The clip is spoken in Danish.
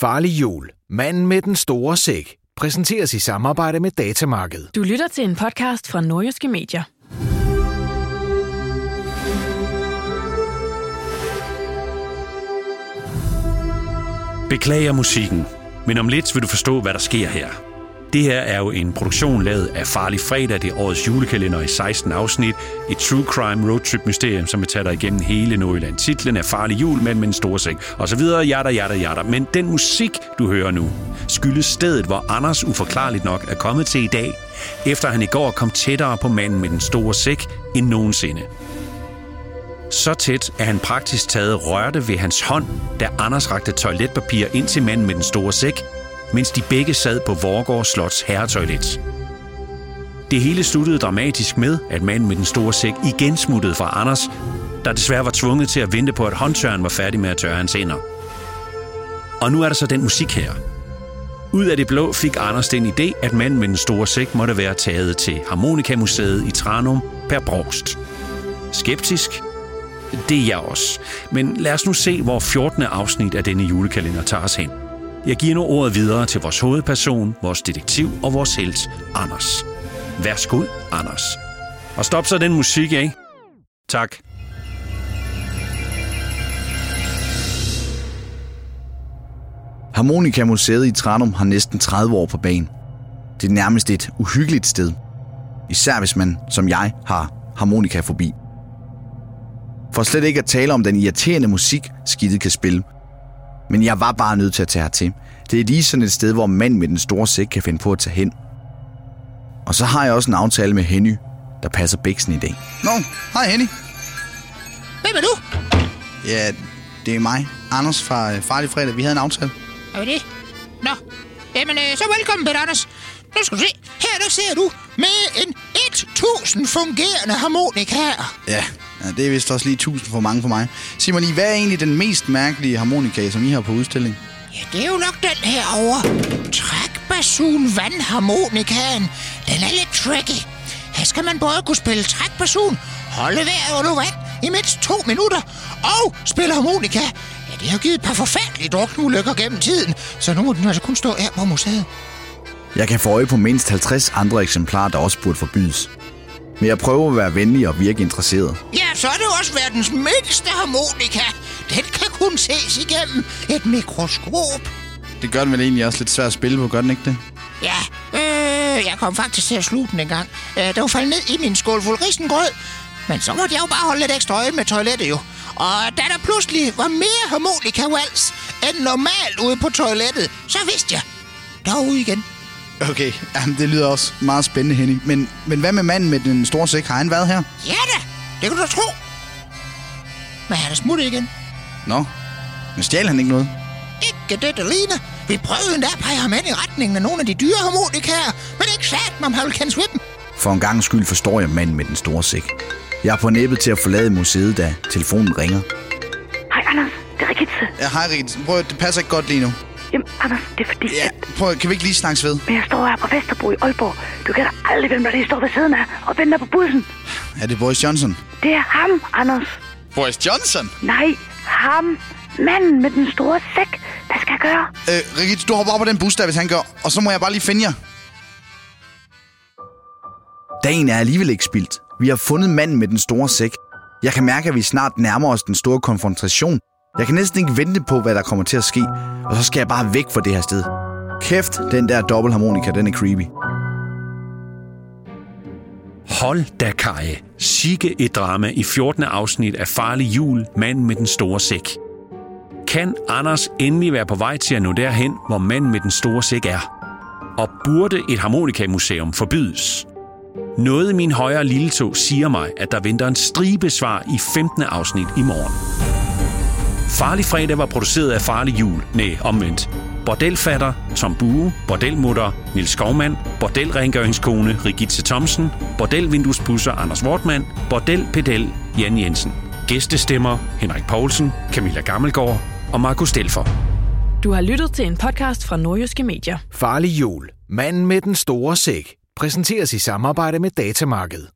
Farlig jul. Manden med den store sæk. Præsenteres i samarbejde med Datamarked. Du lytter til en podcast fra Nordjyske Medier. Beklager musikken, men om lidt vil du forstå, hvad der sker her. Det her er jo en produktion lavet af Farlig Fredag, det er årets julekalender i 16 afsnit. Et true crime roadtrip mysterium, som vil tage dig igennem hele Nordjylland. Titlen er Farlig Jul, men med en stor sæk, og så videre, jatter, jatter, jatter. Men den musik, du hører nu, skyldes stedet, hvor Anders uforklarligt nok er kommet til i dag, efter han i går kom tættere på manden med den store sæk end nogensinde. Så tæt, at han praktisk taget rørte ved hans hånd, da Anders rakte toiletpapir ind til manden med den store sæk, mens de begge sad på Vorgård Slots herretoilet. Det hele sluttede dramatisk med, at manden med den store sæk igen smuttede fra Anders, der desværre var tvunget til at vente på, at håndtøren var færdig med at tørre hans hænder. Og nu er der så den musik her. Ud af det blå fik Anders den idé, at manden med den store sæk måtte være taget til Harmonikamuseet i Tranum per Brogst. Skeptisk? Det er jeg også. Men lad os nu se, hvor 14. afsnit af denne julekalender tager os hen. Jeg giver nu ordet videre til vores hovedperson, vores detektiv og vores helt, Anders. Værsgo, Anders. Og stop så den musik, ikke? Tak. Harmonikamuseet i Tranum har næsten 30 år på banen. Det er nærmest et uhyggeligt sted. Især hvis man, som jeg, har harmonikafobi. For slet ikke at tale om den irriterende musik, skidtet kan spille. Men jeg var bare nødt til at tage hertil. Det er lige sådan et sted, hvor mand med den store sæk kan finde på at tage hen. Og så har jeg også en aftale med Henny, der passer bæksen i dag. Nå, hej Henny. Hvem er du? Ja, det er mig, Anders fra øh, Farlig Fredag. Vi havde en aftale. Er det? Nå, jamen øh, så velkommen, Peter Anders. Nu skal du se, her der ser du med en 1000 fungerende harmonikaer. Ja, ja, det er vist også lige 1000 for mange for mig. Sig mig lige, hvad er egentlig den mest mærkelige harmonika, som I har på udstilling? Ja, det er jo nok den her over. Trækbasun vandharmonikaen. Den er lidt tricky. Her skal man både kunne spille trækbasun, holde vejret under vand i mindst to minutter og spille harmonika. Ja, det har givet et par forfærdelige drukneulykker gennem tiden, så nu må den altså kun stå her på museet. Jeg kan få øje på mindst 50 andre eksemplarer, der også burde forbydes. Men jeg prøver at være venlig og virke interesseret. Ja, så er det også verdens mindste harmonika. Den kan kun ses igennem et mikroskop. Det gør den vel egentlig også lidt svært at spille på, gør den ikke det? Ja, øh, jeg kom faktisk til at slutte den en gang. Øh, det var faldet ned i min skål fuld risengrød. Men så måtte jeg jo bare holde lidt ekstra øje med toilettet jo. Og da der pludselig var mere harmonika vals end normalt ude på toilettet, så vidste jeg, der var ude igen. Okay, jamen, det lyder også meget spændende, Henning. Men, men hvad med manden med den store sæk? Har han været her? Ja da, det kan du da tro. Men han er smuttet igen. Nå, men stjal han ikke noget? Ikke det, der ligner. Vi prøvede endda at pege ham ind i retningen af nogle af de dyre harmonikaer, men ikke sat, om han vil kendes ved dem. For en gang skyld forstår jeg manden med den store sæk. Jeg er på næbbet til at forlade museet, da telefonen ringer. Hej Anders, det er Rikitse. Ja, hej Rit. Prøv, det passer ikke godt lige nu. Jamen Anders, det er fordi, Ja, at prøv, kan vi ikke lige snakkes ved? men jeg står her på Vesterbro i Aalborg. Du kan da aldrig hvem der lige står ved siden af og venter på bussen. Er det Boris Johnson? Det er ham, Anders. Boris Johnson? Nej, ham. Manden med den store sæk. Hvad skal jeg gøre? Øh, Rigitte, du hopper op på den bus der, hvis han gør. Og så må jeg bare lige finde jer. Dagen er alligevel ikke spildt. Vi har fundet manden med den store sæk. Jeg kan mærke, at vi snart nærmer os den store konfrontation. Jeg kan næsten ikke vente på, hvad der kommer til at ske. Og så skal jeg bare væk fra det her sted. Kæft, den der dobbeltharmonika, den er creepy. Hold da Kaje. Sikke et drama i 14. afsnit af Farlig Jul, manden med den store sæk. Kan Anders endelig være på vej til at nå derhen, hvor manden med den store sæk er? Og burde et harmonikamuseum forbydes? Noget i min højre lille tog siger mig, at der venter en stribe svar i 15. afsnit i morgen. Farlig Fredag var produceret af Farlig Jul, nej, omvendt. Bordelfatter, Tom Bue, bordelmutter, Nils Skovmand, bordelrengøringskone, Rigitte Thomsen, bordelvinduespusser, Anders Wortmann, bordelpedel, Jan Jensen. Gæstestemmer, Henrik Poulsen, Camilla Gammelgaard og Markus Stelfer. Du har lyttet til en podcast fra Nordjyske Medier. Farlig jul. Manden med den store sæk. Præsenteres i samarbejde med Datamarked.